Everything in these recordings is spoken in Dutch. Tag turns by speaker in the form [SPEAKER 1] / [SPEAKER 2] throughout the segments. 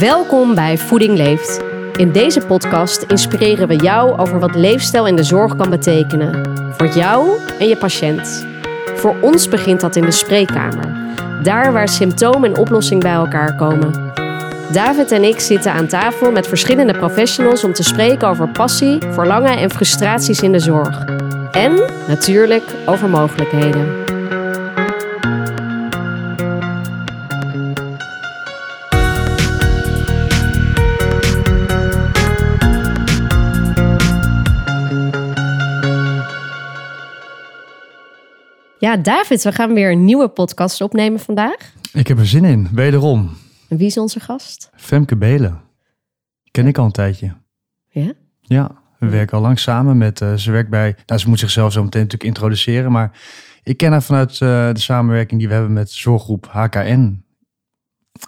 [SPEAKER 1] Welkom bij Voeding Leeft. In deze podcast inspireren we jou over wat leefstijl in de zorg kan betekenen. Voor jou en je patiënt. Voor ons begint dat in de spreekkamer. Daar waar symptoom en oplossing bij elkaar komen. David en ik zitten aan tafel met verschillende professionals om te spreken over passie, verlangen en frustraties in de zorg. En natuurlijk over mogelijkheden. Ja, David, we gaan weer een nieuwe podcast opnemen vandaag.
[SPEAKER 2] Ik heb er zin in, wederom.
[SPEAKER 1] En wie is onze gast?
[SPEAKER 2] Femke Belen. Ken ik al een tijdje.
[SPEAKER 1] Ja?
[SPEAKER 2] Ja, we werken al lang samen met, uh, ze werkt bij, nou ze moet zichzelf zo meteen natuurlijk introduceren, maar ik ken haar vanuit uh, de samenwerking die we hebben met zorggroep HKN.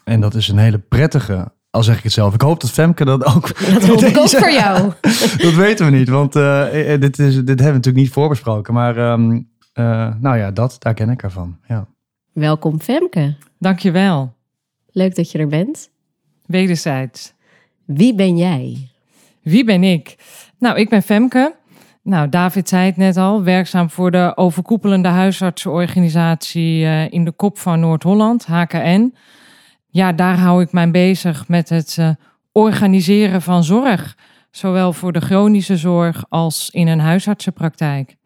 [SPEAKER 2] En dat is een hele prettige, al zeg ik het zelf. Ik hoop dat Femke dat ook...
[SPEAKER 1] Dat hoop ik ook voor jou.
[SPEAKER 2] dat weten we niet, want uh, dit, is, dit hebben we natuurlijk niet voorbesproken. Maar um, nou ja, dat, daar ken ik haar van. Ja.
[SPEAKER 1] Welkom Femke.
[SPEAKER 3] Dankjewel.
[SPEAKER 1] Leuk dat je er bent.
[SPEAKER 3] Wederzijds.
[SPEAKER 1] Wie ben jij?
[SPEAKER 3] Wie ben ik? Nou, ik ben Femke. Nou, David zei het net al, werkzaam voor de overkoepelende huisartsenorganisatie uh, in de kop van Noord-Holland, HKN. Ja, daar hou ik mij bezig met het uh, organiseren van zorg, zowel voor de chronische zorg als in een huisartsenpraktijk.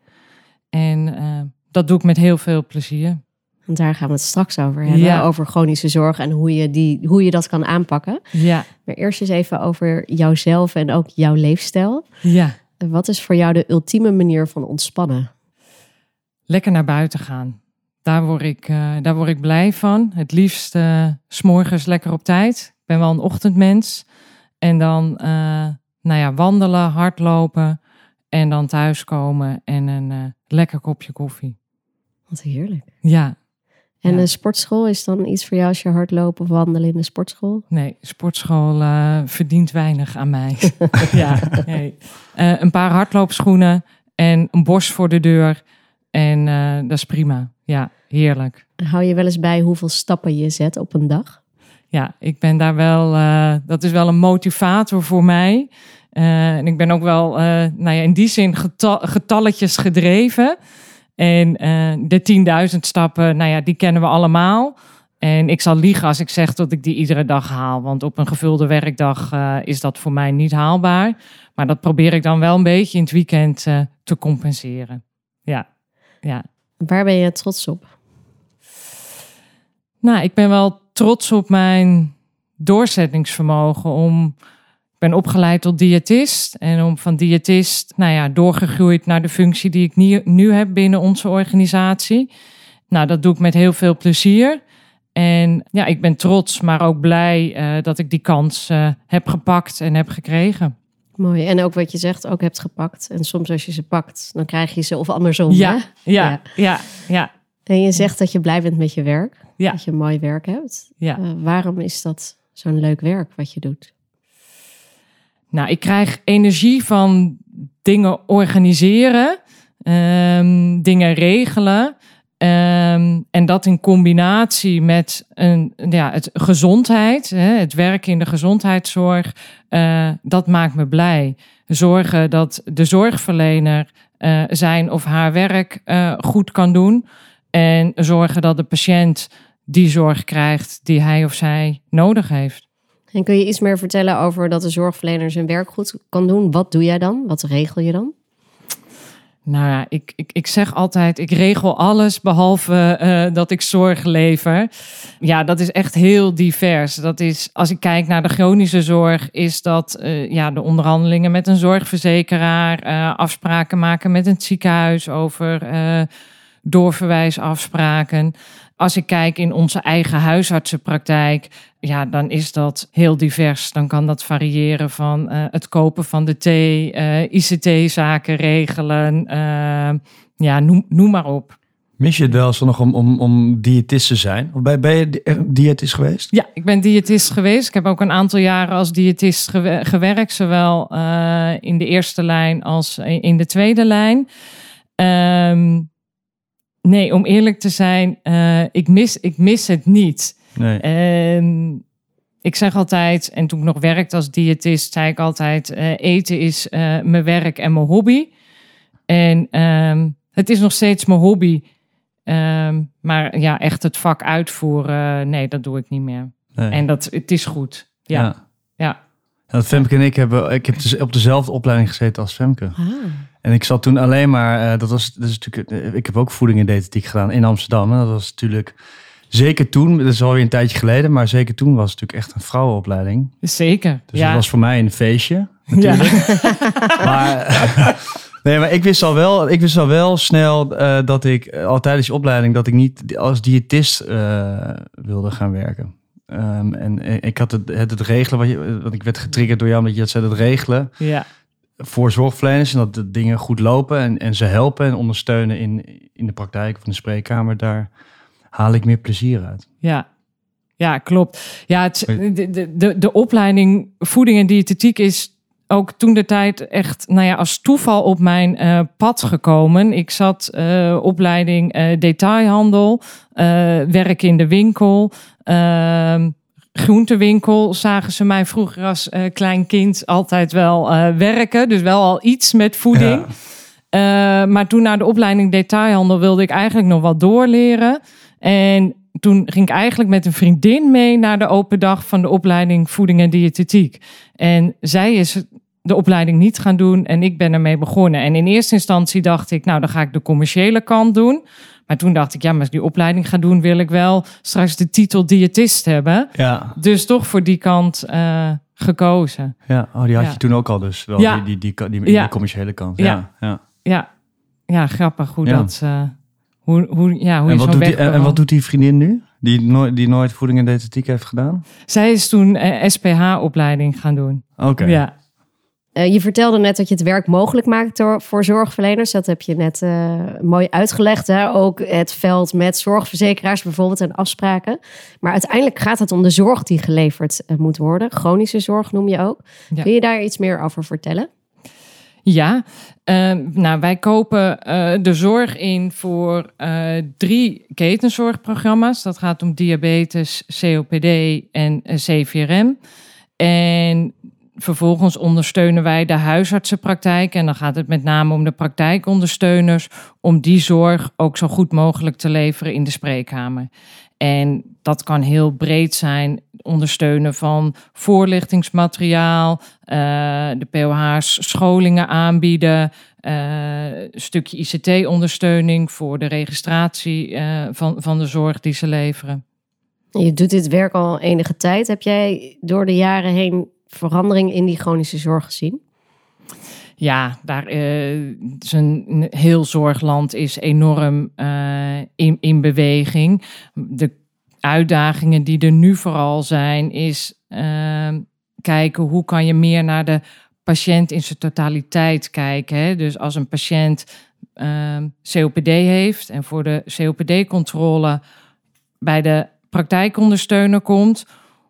[SPEAKER 3] En uh, dat doe ik met heel veel plezier.
[SPEAKER 1] Want daar gaan we het straks over hebben. Ja. Over chronische zorg en hoe je, die, hoe je dat kan aanpakken.
[SPEAKER 3] Ja.
[SPEAKER 1] Maar eerst eens even over jouzelf en ook jouw leefstijl.
[SPEAKER 3] Ja.
[SPEAKER 1] Wat is voor jou de ultieme manier van ontspannen?
[SPEAKER 3] Lekker naar buiten gaan. Daar word ik, uh, daar word ik blij van. Het liefst uh, s'morgens lekker op tijd. Ik ben wel een ochtendmens. En dan uh, nou ja, wandelen, hardlopen. En dan thuiskomen en een lekker kopje koffie.
[SPEAKER 1] Wat heerlijk.
[SPEAKER 3] Ja,
[SPEAKER 1] en ja. de sportschool is dan iets voor jou als je hardlopen of wandelen in de sportschool?
[SPEAKER 3] Nee, sportschool uh, verdient weinig aan mij. ja, nee. Uh, een paar hardloopschoenen en een bos voor de deur. En uh, dat is prima. Ja, heerlijk.
[SPEAKER 1] Hou je wel eens bij hoeveel stappen je zet op een dag?
[SPEAKER 3] Ja, ik ben daar wel. dat is wel een motivator voor mij. En ik ben ook wel, nou ja, in die zin getal, getalletjes gedreven. En uh, de 10.000 stappen, nou ja, die kennen we allemaal. En ik zal liegen als ik zeg dat ik die iedere dag haal. Want op een gevulde werkdag uh, is dat voor mij niet haalbaar. Maar dat probeer ik dan wel een beetje in het weekend uh, te compenseren. Ja, ja.
[SPEAKER 1] Waar ben je trots op?
[SPEAKER 3] Nou, ik ben wel trots op mijn doorzettingsvermogen om ik ben opgeleid tot diëtist en om van diëtist, nou ja, doorgegroeid naar de functie die ik nu, nu heb binnen onze organisatie. Nou, dat doe ik met heel veel plezier. En ja, ik ben trots, maar ook blij uh, dat ik die kans uh, heb gepakt en heb gekregen.
[SPEAKER 1] Mooi. En ook wat je zegt, ook hebt gepakt. En soms als je ze pakt, dan krijg je ze of andersom.
[SPEAKER 3] Ja,
[SPEAKER 1] hè?
[SPEAKER 3] ja, ja, ja, ja.
[SPEAKER 1] En je zegt dat je blij bent met je werk.
[SPEAKER 3] Ja.
[SPEAKER 1] Dat je mooi werk hebt.
[SPEAKER 3] Ja.
[SPEAKER 1] Uh, waarom is dat zo'n leuk werk wat je doet?
[SPEAKER 3] Nou, ik krijg energie van dingen organiseren, um, dingen regelen. Um, en dat in combinatie met een, ja, het gezondheid, hè, het werken in de gezondheidszorg, uh, dat maakt me blij. Zorgen dat de zorgverlener uh, zijn of haar werk uh, goed kan doen. En zorgen dat de patiënt die zorg krijgt die hij of zij nodig heeft.
[SPEAKER 1] En kun je iets meer vertellen over dat de zorgverlener zijn werk goed kan doen? Wat doe jij dan? Wat regel je dan?
[SPEAKER 3] Nou ja, ik, ik, ik zeg altijd, ik regel alles behalve uh, dat ik zorg lever. Ja, dat is echt heel divers. Dat is, als ik kijk naar de chronische zorg, is dat uh, ja, de onderhandelingen met een zorgverzekeraar, uh, afspraken maken met een ziekenhuis over doorverwijsafspraken. Als ik kijk in onze eigen huisartsenpraktijk, ja, dan is dat heel divers. Dan kan dat variëren van uh, het kopen van de thee, uh, ICT-zaken regelen, uh, ja, noem, noem maar op.
[SPEAKER 2] Mis je het wel eens nog om, om, om diëtist te zijn? Of ben, ben je diëtist geweest?
[SPEAKER 3] Ja, ik ben diëtist geweest. Ik heb ook een aantal jaren als diëtist gewerkt, zowel in de eerste lijn als in de tweede lijn. Um, Nee, om eerlijk te zijn, ik, mis, ik mis het niet.
[SPEAKER 2] Nee.
[SPEAKER 3] En ik zeg altijd, en toen ik nog werkte als diëtist, zei ik altijd: eh, eten is eh, mijn werk en mijn hobby. En ehm, het is nog steeds mijn hobby. Ehm, maar ja, echt het vak uitvoeren, nee, dat doe ik niet meer.
[SPEAKER 2] Nee.
[SPEAKER 3] En dat, het is goed. Ja, ja.
[SPEAKER 2] Ja, dat Femke en ik hebben, ik heb dus op dezelfde opleiding gezeten als Femke.
[SPEAKER 1] Ah.
[SPEAKER 2] En ik zat toen alleen maar, eh, dat was, dat is natuurlijk, ik heb ook voeding en diëtetiek gedaan in Amsterdam. En dat was natuurlijk, zeker toen, dat is alweer een tijdje geleden, maar zeker toen was het natuurlijk echt een vrouwenopleiding.
[SPEAKER 3] zeker.
[SPEAKER 2] Dus
[SPEAKER 3] ja.
[SPEAKER 2] het was voor mij een feestje.
[SPEAKER 3] ja.
[SPEAKER 2] Maar, nee, maar ik wist al wel, ik wist al wel snel eh, dat ik eh, al tijdens die opleiding dat ik niet als diëtist eh, wilde gaan werken. Ehm, en ik had het, het, het regelen, wat, je, wat ik werd getriggerd door jou, omdat je het zei, het regelen
[SPEAKER 3] ja.
[SPEAKER 2] voor zorgverleners en dat de dingen goed lopen en, en ze helpen en ondersteunen in, in de praktijk of in de spreekkamer, daar haal ik meer plezier uit.
[SPEAKER 3] Ja, ja klopt. Ja, het, de, de, de, de opleiding voeding en diëtetiek is ook toen de tijd echt nou ja, als toeval op mijn eh, pad gekomen. Ik zat eh, opleiding eh, detailhandel, werk in de winkel, ehm, groentewinkel. Zagen ze mij vroeger als klein kind altijd wel werken. Dus wel al iets met voeding.
[SPEAKER 2] Ja.
[SPEAKER 3] Eh, maar toen naar de opleiding detailhandel wilde ik eigenlijk nog wat doorleren. En toen ging ik eigenlijk met een vriendin mee naar de open dag van de opleiding voeding en diëtetiek. En zij is de opleiding niet gaan doen en ik ben ermee begonnen. En in eerste instantie dacht ik, nou dan ga ik de commerciële kant doen. Maar toen dacht ik, ja, maar als ik die opleiding ga doen, wil ik wel straks de titel diëtist hebben.
[SPEAKER 2] Ja,
[SPEAKER 3] Dus toch voor die kant eh, gekozen.
[SPEAKER 2] ja. Oh, die had
[SPEAKER 3] Ja.
[SPEAKER 2] je toen ook al dus, wel
[SPEAKER 3] Ja.
[SPEAKER 2] die, die, die, die, die,
[SPEAKER 3] Ja.
[SPEAKER 2] commerciële kant.
[SPEAKER 3] Ja.
[SPEAKER 2] Ja, ja.
[SPEAKER 3] Ja, grappig hoe
[SPEAKER 2] Ja.
[SPEAKER 3] dat... eh, hoe, hoe, ja, hoe
[SPEAKER 2] En, wat doet die, en, en wat doet die vriendin nu? Die nooit, die nooit voeding en diëtetiek heeft gedaan?
[SPEAKER 3] Zij is toen eh, SPH-opleiding gaan doen.
[SPEAKER 2] Oké.
[SPEAKER 3] Ja.
[SPEAKER 1] Eh, je vertelde net dat je het werk mogelijk maakt door, voor zorgverleners. Dat heb je net eh, mooi uitgelegd. Hè? Ook het veld met zorgverzekeraars bijvoorbeeld en afspraken. Maar uiteindelijk gaat het om de zorg die geleverd moet worden. Chronische zorg noem je ook.
[SPEAKER 3] Ja.
[SPEAKER 1] Kun je daar iets meer over vertellen?
[SPEAKER 3] Ja, ehm, nou wij kopen eh, de zorg in voor eh, drie ketenzorgprogramma's. Dat gaat om diabetes, COPD en eh, CVRM. En vervolgens ondersteunen wij de huisartsenpraktijk. En dan gaat het met name om de praktijkondersteuners. Om die zorg ook zo goed mogelijk te leveren in de spreekkamer. En dat kan heel breed zijn. Ondersteunen van voorlichtingsmateriaal, eh, de POH's scholingen aanbieden, eh, een stukje ICT-ondersteuning voor de registratie eh, van, van de zorg die ze leveren.
[SPEAKER 1] Je doet dit werk al enige tijd. Heb jij door de jaren heen verandering in die chronische zorg gezien?
[SPEAKER 3] Ja, daar is een heel zorgland is enorm in, in beweging. De uitdagingen die er nu vooral zijn, is ehm, kijken hoe kan je meer naar de patiënt in zijn totaliteit kijken. Hè? Dus als een patiënt ehm, COPD heeft en voor de COPD-controle bij de praktijkondersteuner komt,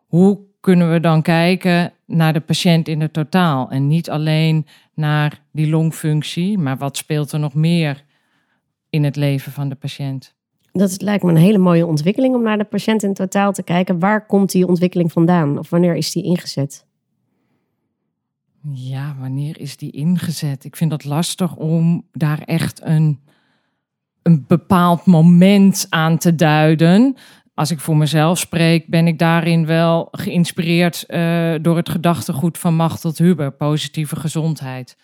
[SPEAKER 3] hoe kunnen we dan kijken naar de patiënt in het totaal en niet alleen naar die longfunctie, maar wat speelt er nog meer in het leven van de patiënt?
[SPEAKER 1] Dat lijkt me een hele mooie ontwikkeling om naar de patiënt in totaal te kijken. Waar komt die ontwikkeling vandaan? Of wanneer is die ingezet?
[SPEAKER 3] Ja, wanneer is die ingezet? Ik vind dat lastig om daar echt een, een bepaald moment aan te duiden. Als ik voor mezelf spreek, ben ik daarin wel geïnspireerd eh, door het gedachtegoed van Machteld Huber, positieve gezondheid.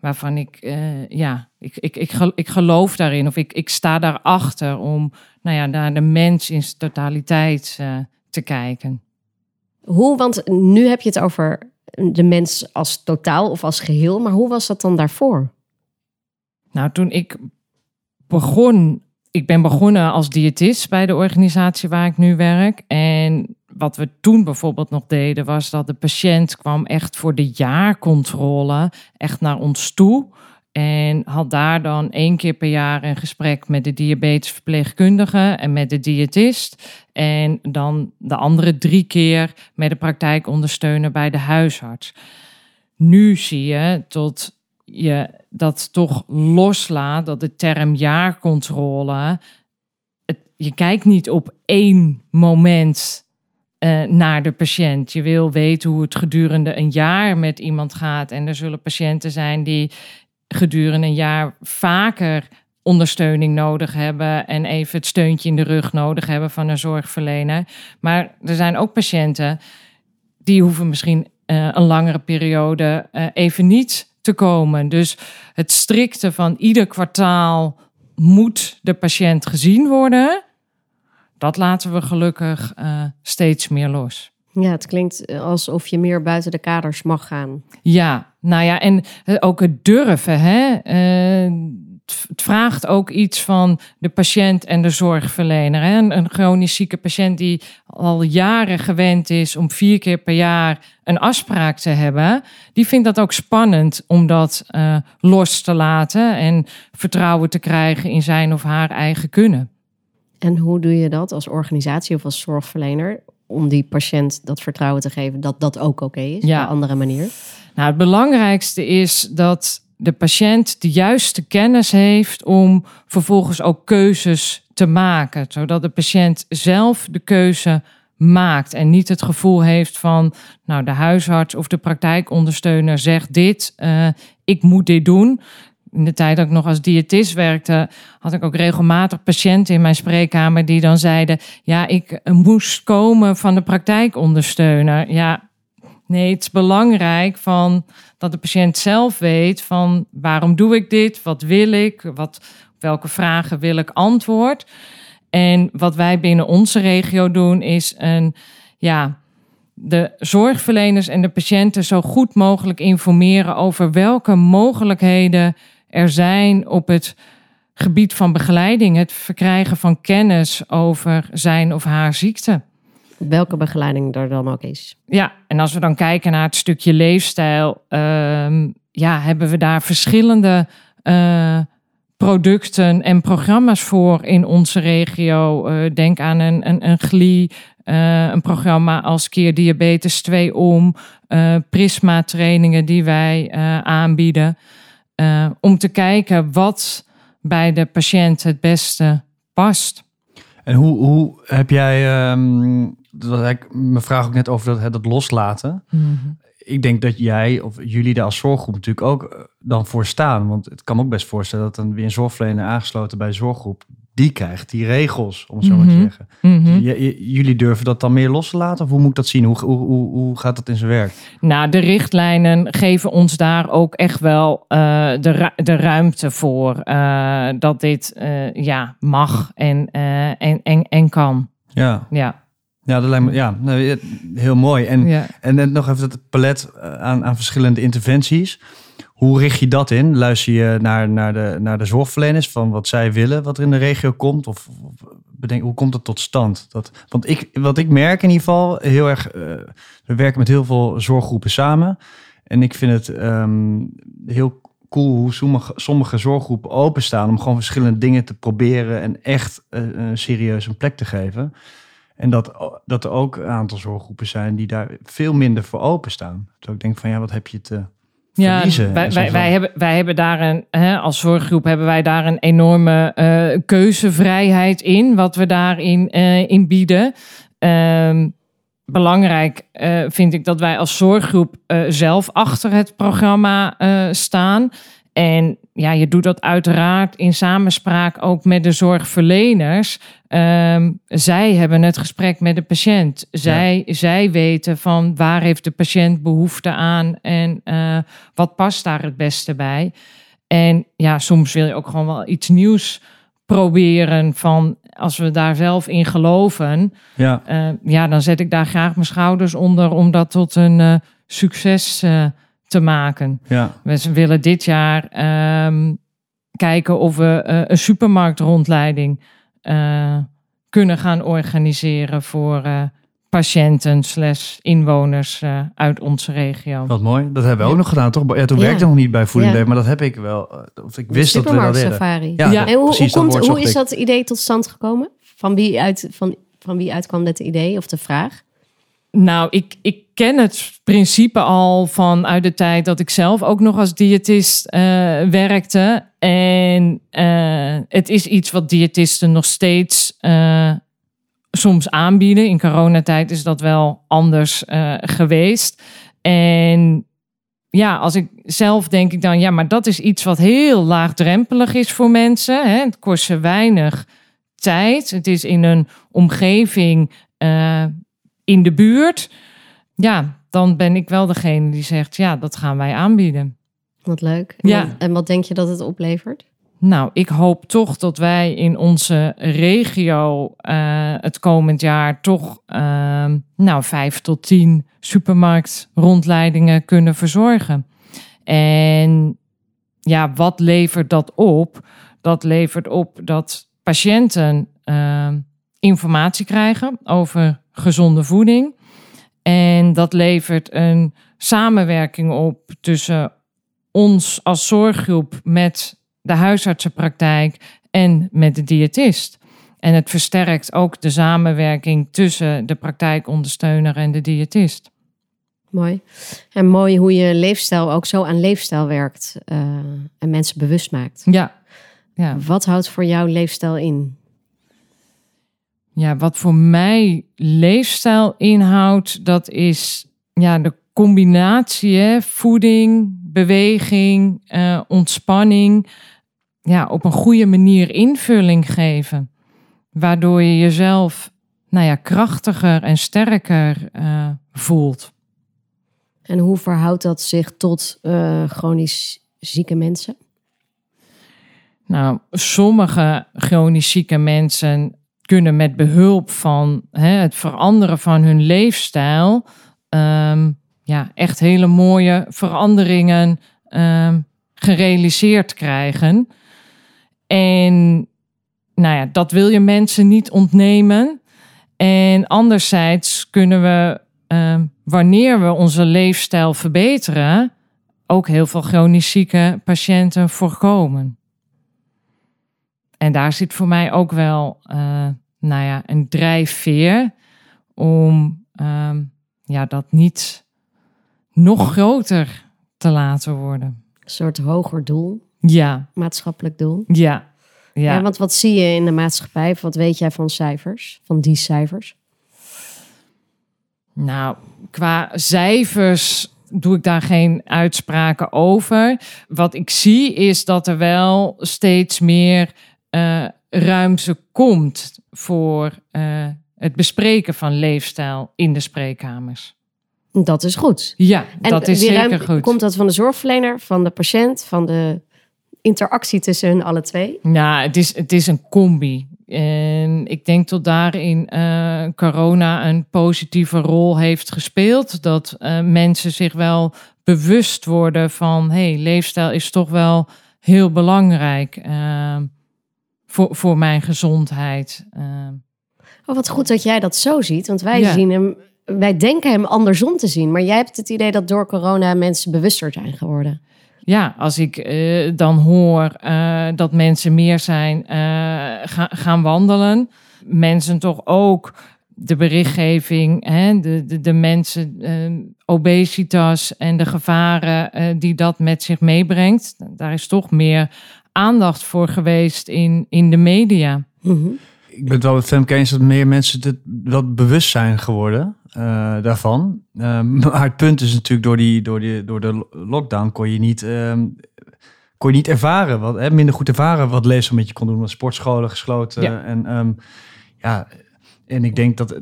[SPEAKER 3] Waarvan ik, eh, ja, ik, ik, ik, ik geloof daarin of ik, ik sta daarachter om nou ja, naar de mens in zijn totaliteit eh, te kijken.
[SPEAKER 1] Hoe, want nu heb je het over de mens als totaal of als geheel. Maar hoe was dat dan daarvoor?
[SPEAKER 3] Nou, toen ik begon, ik ben begonnen als diëtist bij de organisatie waar ik nu werk. En wat we toen bijvoorbeeld nog deden, was dat de patiënt kwam echt voor de jaarcontrole echt naar ons toe. En had daar dan één keer per jaar een gesprek met de diabetesverpleegkundige en met de diëtist. En dan de andere drie keer met de praktijkondersteuner bij de huisarts. Nu zie je tot je dat toch loslaat, dat de term jaarcontrole. Het, je kijkt niet op één moment eh, naar de patiënt. Je wil weten hoe het gedurende een jaar met iemand gaat. En er zullen patiënten zijn die gedurende een jaar vaker ondersteuning nodig hebben en even het steuntje in de rug nodig hebben van een zorgverlener. Maar er zijn ook patiënten die hoeven misschien uh, een langere periode uh, even niet te komen. Dus het strikte van ieder kwartaal moet de patiënt gezien worden. Dat laten we gelukkig uh, steeds meer los.
[SPEAKER 1] Ja, het klinkt alsof je meer buiten de kaders mag gaan.
[SPEAKER 3] Ja, nou ja, en ook het durven. Hè? het vraagt ook iets van de patiënt en de zorgverlener. Hè? Een, chronisch zieke patiënt die al jaren gewend is om vier keer per jaar een afspraak te hebben, die vindt dat ook spannend om dat uh, los te laten en vertrouwen te krijgen in zijn of haar eigen kunnen.
[SPEAKER 1] En hoe doe je dat als organisatie of als zorgverlener om die patiënt dat vertrouwen te geven dat dat ook oké is ja. op een andere manier?
[SPEAKER 3] Nou, het belangrijkste is dat de patiënt de juiste kennis heeft om vervolgens ook keuzes te maken. Zodat de patiënt zelf de keuze maakt en niet het gevoel heeft van, nou, de huisarts of de praktijkondersteuner zegt dit, uh, ik moet dit doen. In de tijd dat ik nog als diëtist werkte, had ik ook regelmatig patiënten in mijn spreekkamer die dan zeiden: Ja, ik moest komen van de praktijkondersteuner. Ja, Nee, het is belangrijk van dat de patiënt zelf weet van waarom doe ik dit, wat wil ik, wat, welke vragen wil ik antwoord. En wat wij binnen onze regio doen is een, ja, de zorgverleners en de patiënten zo goed mogelijk informeren over welke mogelijkheden er zijn op het gebied van begeleiding, het verkrijgen van kennis over zijn of haar ziekte
[SPEAKER 1] welke begeleiding er dan ook is.
[SPEAKER 3] Ja, en als we dan kijken naar het stukje leefstijl, uh, ja, hebben we daar verschillende uh, producten en programma's voor in onze regio. Uh, denk aan een, een, een GLI, uh, een programma als Keer Diabetes 2 om, Prisma trainingen die wij aanbieden. Om te kijken wat bij de patiënt het beste past.
[SPEAKER 2] En hoe, hoe heb jij um, dat eigenlijk mijn vraag ook net over dat, dat loslaten. Mhm. Ik denk dat jij of jullie daar als zorggroep natuurlijk ook eh, dan voor staan. Want het kan me ook best voorstellen dat dan weer een zorgverlener aangesloten bij een zorggroep, die krijgt die regels, om het zo maar te mhm. zeggen. Mhm. jullie durven dat dan meer los te laten? Of hoe moet ik dat zien? Hoe, hoe, hoe, hoe gaat dat in zijn werk?
[SPEAKER 3] Nou, de richtlijnen geven ons daar ook echt wel uh, de, de ruimte voor uh, dat dit uh, ja, mag en, en, en, en kan.
[SPEAKER 2] Ja.
[SPEAKER 3] ja.
[SPEAKER 2] Ja, dat lijkt me ja, heel mooi. En, en net nog even het palet eh, aan, aan verschillende interventies. Hoe richt je dat in? Luister je naar, naar, de, naar de zorgverleners van wat zij willen, wat er in de regio komt? Of, bedenk, hoe komt dat tot stand? Dat, want ik, wat ik merk in ieder geval heel erg, uh, we werken met heel veel zorggroepen samen. En ik vind het um, heel cool hoe sommige, sommige zorggroepen openstaan om gewoon verschillende dingen te proberen en echt uh, serieus een plek te geven. En dat, dat er ook een aantal zorggroepen zijn die daar veel minder voor openstaan. Dus ik denk van ja, wat heb je te ja,
[SPEAKER 3] wij, wij, wij, hebben, wij hebben daar een, hè, als zorggroep hebben wij daar een enorme uh, keuzevrijheid in, wat we daarin uh, in bieden. Uh, belangrijk uh, vind ik dat wij als zorggroep zelf achter het programma staan. En ja, je doet dat uiteraard in samenspraak ook met de zorgverleners. Um, zij hebben het gesprek met de patiënt. Zij, zij weten van waar heeft de patiënt behoefte aan en uh, wat past daar het beste bij. En ja, soms wil je ook gewoon wel iets nieuws proberen van als we daar zelf in geloven. Ja, uh, ja dan zet ik daar graag mijn schouders onder om dat tot een uh, succes te maken. Ja. We willen dit jaar um, kijken of we uh, een supermarktrondleiding uh, kunnen gaan organiseren voor uh, patiënten slash inwoners uit onze regio.
[SPEAKER 2] Wat mooi. Dat hebben we ook nog gedaan, toch? Ja, toen ja. werkte nog niet bij Voeding ja. maar dat heb ik wel. Of ik wist dat we dat deden.
[SPEAKER 1] Safari. Ja, ja. en hoe, hoe, komt, hoe is dat idee tot stand gekomen? Van wie, uit, van, van wie uitkwam dat idee of de vraag?
[SPEAKER 3] Nou, ik, ik ken het principe al van uit de tijd dat ik zelf ook nog als diëtist uh, werkte. En uh, het is iets wat diëtisten nog steeds uh, soms aanbieden. In coronatijd is dat wel anders geweest. En ja, als ik zelf denk ik dan, ja, maar dat is iets wat heel laagdrempelig is voor mensen. Hè? Het kost ze weinig tijd. Het is in een omgeving in de buurt. Ja, dan ben ik wel degene die zegt, ja, dat gaan wij aanbieden.
[SPEAKER 1] Wat leuk. En, ja. wat, en wat denk je dat het oplevert?
[SPEAKER 3] Nou, ik hoop toch dat wij in onze regio uh, het komend jaar toch uh, nou, vijf tot tien supermarktrondleidingen kunnen verzorgen. En ja, wat levert dat op? Dat levert op dat patiënten uh, informatie krijgen over gezonde voeding. En dat levert een samenwerking op tussen ons als zorggroep met de huisartsenpraktijk en met de diëtist. En het versterkt ook de samenwerking tussen de praktijkondersteuner en de diëtist.
[SPEAKER 1] Mooi. En mooi hoe je leefstijl ook zo aan leefstijl werkt uh, en mensen bewust maakt.
[SPEAKER 3] Ja. ja.
[SPEAKER 1] Wat houdt voor jou leefstijl in?
[SPEAKER 3] Ja, wat voor mij leefstijl inhoudt, dat is ja, de combinatie hè, voeding, beweging, uh, ontspanning. Ja, op een goede manier invulling geven. Waardoor je jezelf nou ja, krachtiger en sterker uh, voelt.
[SPEAKER 1] En hoe verhoudt dat zich tot uh, chronisch zieke mensen?
[SPEAKER 3] Nou, sommige chronisch zieke mensen kunnen met behulp van hè, het veranderen van hun leefstijl um, ja, echt hele mooie veranderingen um, gerealiseerd krijgen. En nou ja, dat wil je mensen niet ontnemen. En anderzijds kunnen we, uh, wanneer we onze leefstijl verbeteren, ook heel veel chronisch zieke patiënten voorkomen. En daar zit voor mij ook wel uh, nou ja, een drijfveer om uh, ja, dat niet nog groter te laten worden.
[SPEAKER 1] Een soort hoger doel.
[SPEAKER 3] Ja.
[SPEAKER 1] Maatschappelijk doel.
[SPEAKER 3] Ja. Ja.
[SPEAKER 1] ja. want wat zie je in de maatschappij? Wat weet jij van cijfers? Van die cijfers?
[SPEAKER 3] Nou, qua cijfers doe ik daar geen uitspraken over. Wat ik zie is dat er wel steeds meer uh, ruimte komt voor uh, het bespreken van leefstijl in de spreekkamers.
[SPEAKER 1] Dat is goed.
[SPEAKER 3] Ja, dat is zeker ruimte, goed.
[SPEAKER 1] Komt dat van de zorgverlener, van de patiënt, van de interactie tussen hun alle twee?
[SPEAKER 3] Nou, het is, het is een combi. En ik denk dat daarin uh, corona een positieve rol heeft gespeeld. Dat uh, mensen zich wel bewust worden van... hey, leefstijl is toch wel heel belangrijk uh, voor, voor mijn gezondheid.
[SPEAKER 1] Oh, wat goed dat jij dat zo ziet. Want wij zien hem wij denken hem andersom te zien. Maar jij hebt het idee dat door corona mensen bewuster zijn geworden.
[SPEAKER 3] Ja, als ik uh, dan hoor uh, dat mensen meer zijn uh, ga, gaan wandelen. Mensen toch ook de berichtgeving, hè, de, de, de mensen, obesitas en de gevaren die dat met zich meebrengt. Daar is toch meer aandacht voor geweest in, in de media.
[SPEAKER 2] Mm Ik ben het wel met Femke eens dat meer mensen het wat bewust zijn geworden. Uh, daarvan. Uh, maar het punt is natuurlijk, door, die, door, die, door de lockdown kon je niet, uh, kon je niet ervaren, wat, hè, minder goed ervaren wat lezen met je kon doen. Want sportscholen gesloten. Ja. En, um, ja, en ik denk dat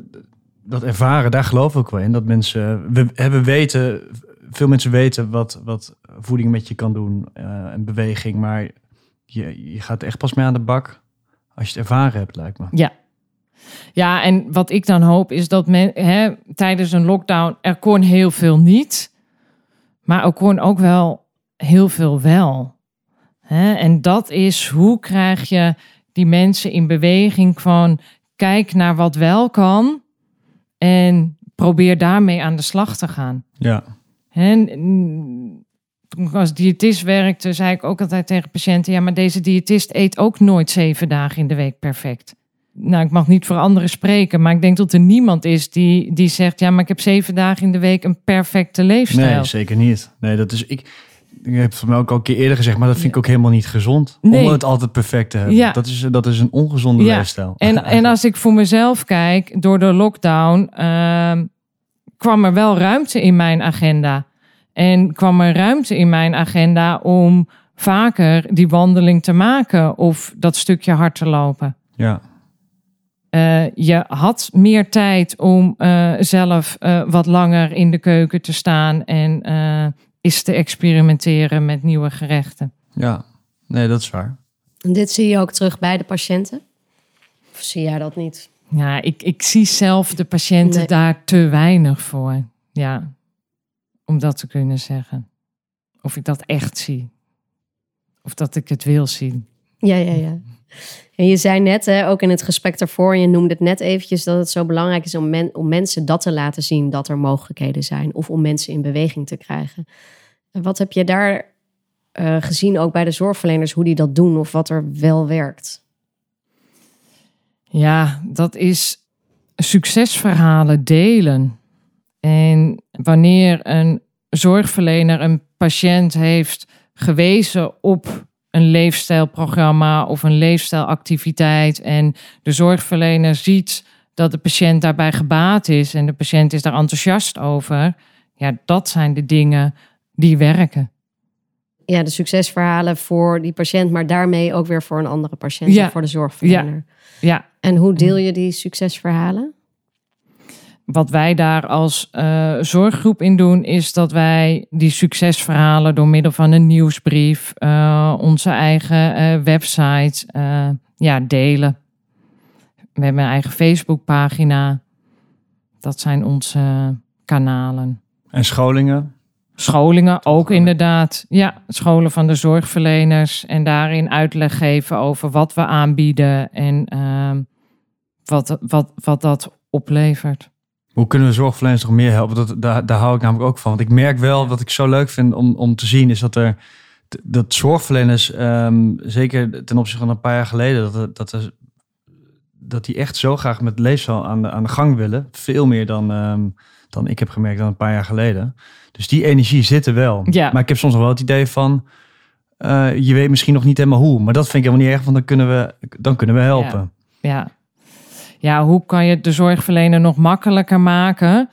[SPEAKER 2] dat ervaren, daar geloof ik wel in. Dat mensen, we hebben weten, veel mensen weten wat, wat voeding met je kan doen uh, en beweging. Maar je, je gaat echt pas mee aan de bak als je het ervaren hebt, lijkt me.
[SPEAKER 3] Ja, ja, en wat ik dan hoop is dat men, hè, tijdens een lockdown er kon heel veel niet, maar er kon ook wel heel veel wel. Hè? En dat is hoe krijg je die mensen in beweging van kijk naar wat wel kan en probeer daarmee aan de slag te gaan.
[SPEAKER 2] Ja.
[SPEAKER 3] En toen ik als diëtist werkte, zei ik ook altijd tegen patiënten: ja, maar deze diëtist eet ook nooit zeven dagen in de week perfect nou, ik mag niet voor anderen spreken, maar ik denk dat er niemand is die, die zegt: Ja, maar ik heb zeven dagen in de week een perfecte leefstijl.
[SPEAKER 2] Nee, zeker niet. Nee, dat is ik. ik heb het van mij ook al een keer eerder gezegd, maar dat vind ik ook helemaal niet gezond.
[SPEAKER 3] Nee.
[SPEAKER 2] Om het altijd perfect te hebben.
[SPEAKER 3] Ja.
[SPEAKER 2] Dat, is, dat is een ongezonde
[SPEAKER 3] Ja.
[SPEAKER 2] leefstijl.
[SPEAKER 3] En, en als ik voor mezelf kijk, door de lockdown ehm, kwam er wel ruimte in mijn agenda. En kwam er ruimte in mijn agenda om vaker die wandeling te maken of dat stukje hard te lopen.
[SPEAKER 2] ja.
[SPEAKER 3] Eh, je had meer tijd om eh, zelf eh, wat langer in de keuken te staan en eh eens te experimenteren met nieuwe gerechten.
[SPEAKER 2] ja, nee, dat is waar.
[SPEAKER 1] En dit zie je ook terug bij de patiënten? Of zie jij dat niet?
[SPEAKER 3] Ja, ik, ik zie zelf de patiënten
[SPEAKER 1] Nee.
[SPEAKER 3] daar te weinig voor. Ja, om dat te kunnen zeggen. Of ik dat echt zie. Of dat ik het wil zien.
[SPEAKER 1] Ja, ja, ja. En je zei net, hè, ook in het gesprek daarvoor, en je noemde het net eventjes, dat het zo belangrijk is om, men- om mensen dat te laten zien dat er mogelijkheden zijn. Of om mensen in beweging te krijgen. En wat heb je daar eh, gezien, ook bij de zorgverleners, hoe die dat doen of wat er wel werkt?
[SPEAKER 3] Ja, dat is succesverhalen delen. En wanneer een zorgverlener een patiënt heeft gewezen op een leefstijlprogramma of een leefstijlactiviteit en de zorgverlener ziet dat de patiënt daarbij gebaat is en de patiënt is daar enthousiast over, ja, dat zijn de dingen die werken.
[SPEAKER 1] Ja, de succesverhalen voor die patiënt, maar daarmee ook weer voor een andere patiënt,
[SPEAKER 3] Ja.
[SPEAKER 1] voor de zorgverlener.
[SPEAKER 3] Ja,
[SPEAKER 1] En hoe deel je die succesverhalen?
[SPEAKER 3] Wat wij daar als eh, zorggroep in doen, is dat wij die succesverhalen door middel van een nieuwsbrief, eh, onze eigen eh, website, ja, delen. We hebben een eigen Facebookpagina. Dat zijn onze kanalen.
[SPEAKER 2] En scholingen?
[SPEAKER 3] Scholingen ook inderdaad. Ja, scholen van de zorgverleners. En daarin uitleg geven over wat we aanbieden en ehm, wat, wat, wat dat oplevert.
[SPEAKER 2] Hoe kunnen we zorgverleners nog meer helpen? Dat, daar, daar hou ik namelijk ook van. Want ik merk wel, wat ik zo leuk vind om, om te zien, is dat er dat zorgverleners, ehm, zeker ten opzichte van een paar jaar geleden, dat, dat, er, dat die echt zo graag met leefstijl aan de, aan de gang willen. Veel meer dan, ehm, dan ik heb gemerkt dan een paar jaar geleden. Dus die energie zit er wel.
[SPEAKER 3] Ja.
[SPEAKER 2] Maar ik heb soms nog wel het idee van, eh, je weet misschien nog niet helemaal hoe. Maar dat vind ik helemaal niet erg, want dan kunnen we, dan kunnen we helpen.
[SPEAKER 3] Ja. ja, hoe kan je de zorgverlener nog makkelijker maken?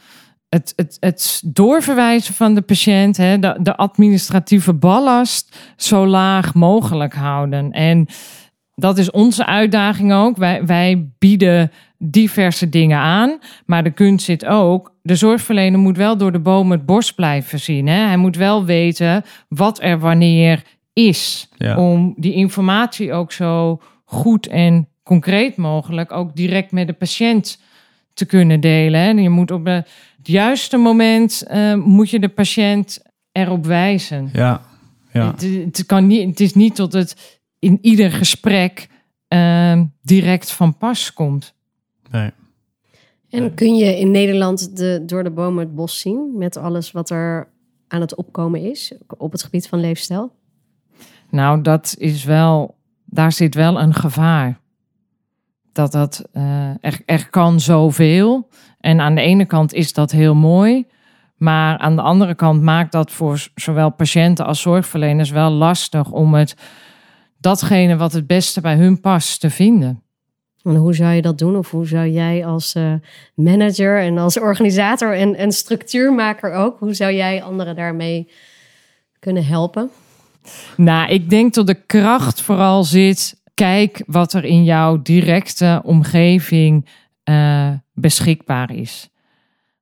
[SPEAKER 3] Het, het, het doorverwijzen van de patiënt, hè, de, de administratieve ballast zo laag mogelijk houden. En dat is onze uitdaging ook. Wij, wij bieden diverse dingen aan. Maar de kunst zit ook. De zorgverlener moet wel door de bomen het bos blijven zien. Hè? Hij moet wel weten wat er wanneer is.
[SPEAKER 2] Ja.
[SPEAKER 3] Om die informatie ook zo goed en concreet mogelijk ook direct met de patiënt te kunnen delen. Hè? En je moet op het juiste moment eh, moet je de patiënt erop wijzen.
[SPEAKER 2] Ja, ja.
[SPEAKER 3] Het, het, kan niet, het is niet tot het in ieder gesprek eh, direct van pas komt.
[SPEAKER 2] nee.
[SPEAKER 1] En kun je in Nederland de, door de bomen het bos zien met alles wat er aan het opkomen is op het gebied van leefstijl?
[SPEAKER 3] Nou, dat is wel, daar zit wel een gevaar. Dat dat, eh, er, er kan zoveel. En aan de ene kant is dat heel mooi. Maar aan de andere kant maakt dat voor zowel patiënten als zorgverleners wel lastig om het, datgene wat het beste bij hun past te vinden.
[SPEAKER 1] En hoe zou je dat doen? Of hoe zou jij als eh, manager en als organisator en, en structuurmaker ook, hoe zou jij anderen daarmee kunnen helpen?
[SPEAKER 3] Nou, ik denk dat de kracht vooral zit. Kijk wat er in jouw directe omgeving eh, beschikbaar is.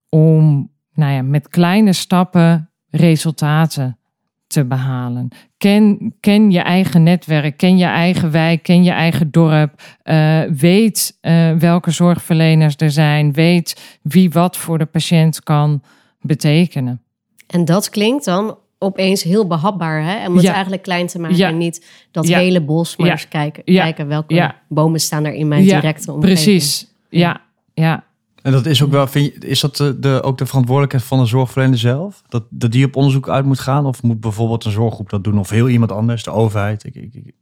[SPEAKER 3] Om nou ja, met kleine stappen resultaten te behalen. Ken, ken je eigen netwerk, ken je eigen wijk, ken je eigen dorp. eh, weet eh, welke zorgverleners er zijn. Weet wie wat voor de patiënt kan betekenen.
[SPEAKER 1] En dat klinkt dan opeens heel behapbaar, hè? Om het
[SPEAKER 3] Ja.
[SPEAKER 1] eigenlijk klein te maken
[SPEAKER 3] Ja.
[SPEAKER 1] en niet dat
[SPEAKER 3] Ja.
[SPEAKER 1] hele bos, maar
[SPEAKER 3] Ja.
[SPEAKER 1] eens kijken,
[SPEAKER 3] Ja.
[SPEAKER 1] kijken welke
[SPEAKER 3] Ja.
[SPEAKER 1] bomen staan er in mijn
[SPEAKER 3] Ja,
[SPEAKER 1] directe omgeving.
[SPEAKER 3] Precies, ja, ja.
[SPEAKER 2] En dat is ook wel, vind je, is dat de, de, ook de verantwoordelijkheid van de zorgverlener zelf? Dat, dat die op onderzoek uit moet gaan? Of moet bijvoorbeeld een zorggroep dat doen? Of heel iemand anders, de overheid? Ik, ik, ik-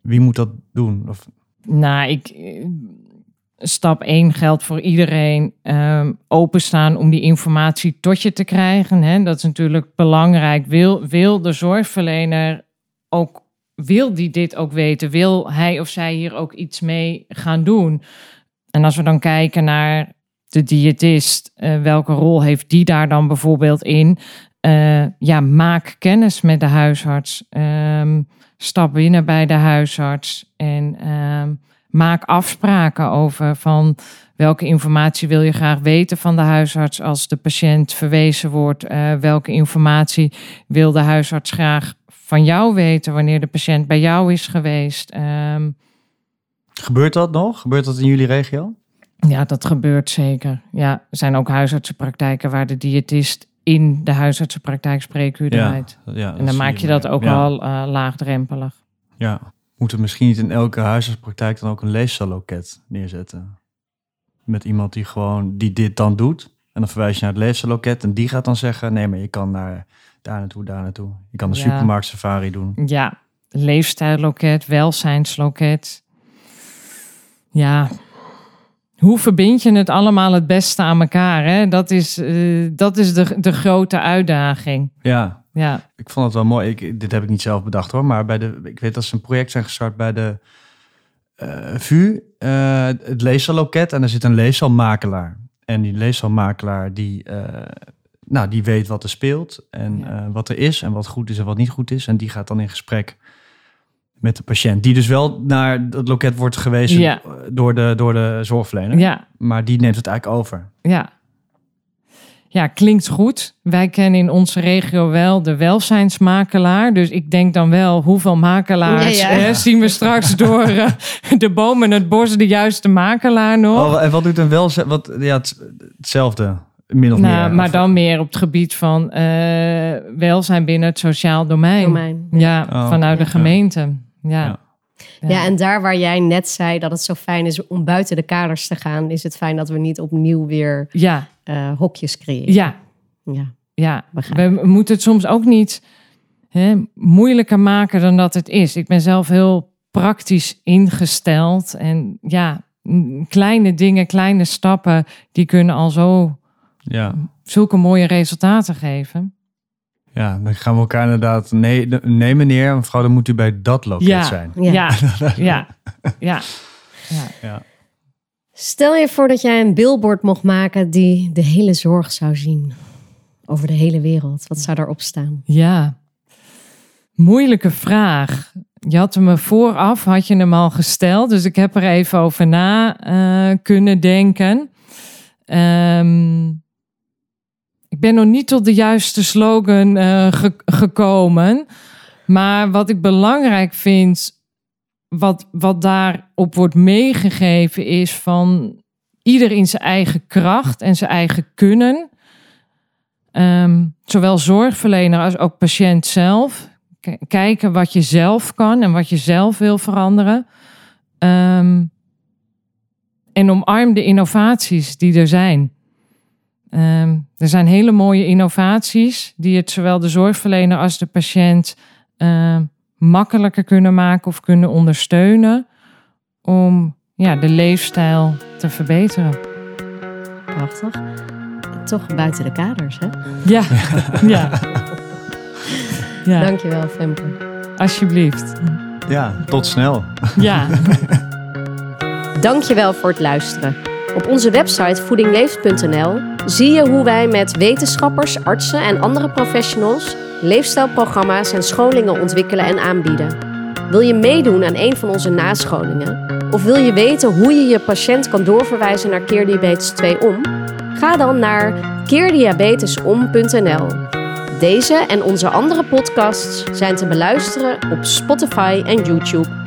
[SPEAKER 2] wie moet dat doen? Of,
[SPEAKER 3] Nou, ik, stap 1 geldt voor iedereen. ehm, openstaan om die informatie tot je te krijgen. Hè? Dat is natuurlijk belangrijk. Wil, wil de zorgverlener ook, wil die dit ook weten? Wil hij of zij hier ook iets mee gaan doen? En als we dan kijken naar de diëtist, eh, welke rol heeft die daar dan bijvoorbeeld in? Eh, ja, maak kennis met de huisarts. Ehm, stap binnen bij de huisarts en ehm, maak afspraken over van welke informatie wil je graag weten van de huisarts als de patiënt verwezen wordt. Eh, welke informatie wil de huisarts graag van jou weten wanneer de patiënt bij jou is geweest. Ehm,
[SPEAKER 2] Gebeurt dat nog? Gebeurt dat in jullie regio?
[SPEAKER 3] ja, dat gebeurt zeker. Ja, er zijn ook huisartsenpraktijken waar de diëtist in de huisartsenpraktijk spreekuur draait.
[SPEAKER 2] ja
[SPEAKER 3] En dan maak je dat ook al eh, laagdrempelig.
[SPEAKER 2] Ja. Moeten we misschien niet in elke huisartspraktijk dan ook een leefstalloket neerzetten? Met iemand die gewoon die dit dan doet. En dan verwijs je naar het leefstalloket en die gaat dan zeggen: nee, maar je kan naar daar naartoe, daar naartoe. Je kan de
[SPEAKER 3] Ja.
[SPEAKER 2] supermarkt safari doen.
[SPEAKER 3] Ja, leefstijlloket, welzijnsloket. Ja, hoe verbind je het allemaal het beste aan elkaar? Hè? Dat is, eh, dat is de, de grote uitdaging.
[SPEAKER 2] Ja,
[SPEAKER 3] Ja,
[SPEAKER 2] ik vond het wel mooi. Ik, dit heb ik niet zelf bedacht hoor, maar bij de, ik weet dat ze een project zijn gestart bij de eh, VU, eh, het leessalloket. En er zit een leessalmakelaar. En die leessalmakelaar die, eh, nou, die weet wat er speelt en
[SPEAKER 3] Ja.
[SPEAKER 2] wat er is en wat goed is en wat niet goed is. En die gaat dan in gesprek met de patiënt. Die dus wel naar het loket wordt gewezen
[SPEAKER 3] Ja.
[SPEAKER 2] door, de, door de zorgverlener.
[SPEAKER 3] ja,
[SPEAKER 2] Maar die neemt het eigenlijk over.
[SPEAKER 3] ja. Ja, klinkt goed. Wij kennen in onze regio wel de welzijnsmakelaar. Dus ik denk dan wel, hoeveel makelaars
[SPEAKER 1] Ja, ja.
[SPEAKER 3] Hè, zien we straks door eh, de bomen het bos de juiste makelaar nog?
[SPEAKER 2] Oh, en wat doet een welzijn? Wat, ja, het- hetzelfde, min of
[SPEAKER 3] Nou,
[SPEAKER 2] meer.
[SPEAKER 3] maar
[SPEAKER 2] Of-
[SPEAKER 3] dan meer op het gebied van eh, welzijn binnen het sociaal domein.
[SPEAKER 1] Domein.
[SPEAKER 3] Ja,
[SPEAKER 2] Oh,
[SPEAKER 3] vanuit de
[SPEAKER 2] ja.
[SPEAKER 3] gemeente. Ja.
[SPEAKER 2] Ja.
[SPEAKER 1] Ja, en daar waar jij net zei dat het zo fijn is om buiten de kaders te gaan, is het fijn dat we niet opnieuw weer
[SPEAKER 3] ja,
[SPEAKER 1] eh, hokjes creëren.
[SPEAKER 3] ja,
[SPEAKER 1] Ja,
[SPEAKER 3] ja. We moeten het soms ook niet hè, moeilijker maken dan dat het is. Ik ben zelf heel praktisch ingesteld. En ja, kleine dingen, kleine stappen, die kunnen al zo
[SPEAKER 2] ja.
[SPEAKER 3] zulke mooie resultaten geven.
[SPEAKER 2] Ja, dan gaan we elkaar inderdaad... Nee, nee meneer, mevrouw, dan moet u bij dat loket
[SPEAKER 3] Ja.
[SPEAKER 2] zijn.
[SPEAKER 1] Ja.
[SPEAKER 3] Ja, ja, ja.
[SPEAKER 1] Stel je voor dat jij een billboard mocht maken die de hele zorg zou zien. Over de hele wereld. Wat zou daarop staan?
[SPEAKER 3] Ja, moeilijke vraag. Je had hem me vooraf, had je hem al gesteld. Dus ik heb er even over na eh, kunnen denken. Ehm, ik ben nog niet tot de juiste slogan eh, ge- gekomen. Maar wat ik belangrijk vind, wat, wat daarop wordt meegegeven, is van ieder in zijn eigen kracht en zijn eigen kunnen. Ehm, zowel zorgverlener als ook patiënt zelf. Kijken wat je zelf kan en wat je zelf wil veranderen. Ehm, en omarm de innovaties die er zijn. Ehm, er zijn hele mooie innovaties die het zowel de zorgverlener als de patiënt ehm, makkelijker kunnen maken of kunnen ondersteunen om ja, de leefstijl te verbeteren.
[SPEAKER 1] Prachtig. Toch buiten de kaders, hè?
[SPEAKER 3] Ja, ja. ja.
[SPEAKER 1] Dankjewel, Femke.
[SPEAKER 3] Alsjeblieft.
[SPEAKER 2] ja, tot snel.
[SPEAKER 3] Ja,
[SPEAKER 1] Dankjewel voor het luisteren. Op onze website voedingleeft.nl zie je hoe wij met wetenschappers, artsen en andere professionals leefstijlprogramma's en scholingen ontwikkelen en aanbieden. Wil je meedoen aan een van onze nascholingen? Of wil je weten hoe je je patiënt kan doorverwijzen naar Keerdiabetes 2 om? Ga dan naar keerdiabetesom.nl. Deze en onze andere podcasts zijn te beluisteren op Spotify en YouTube.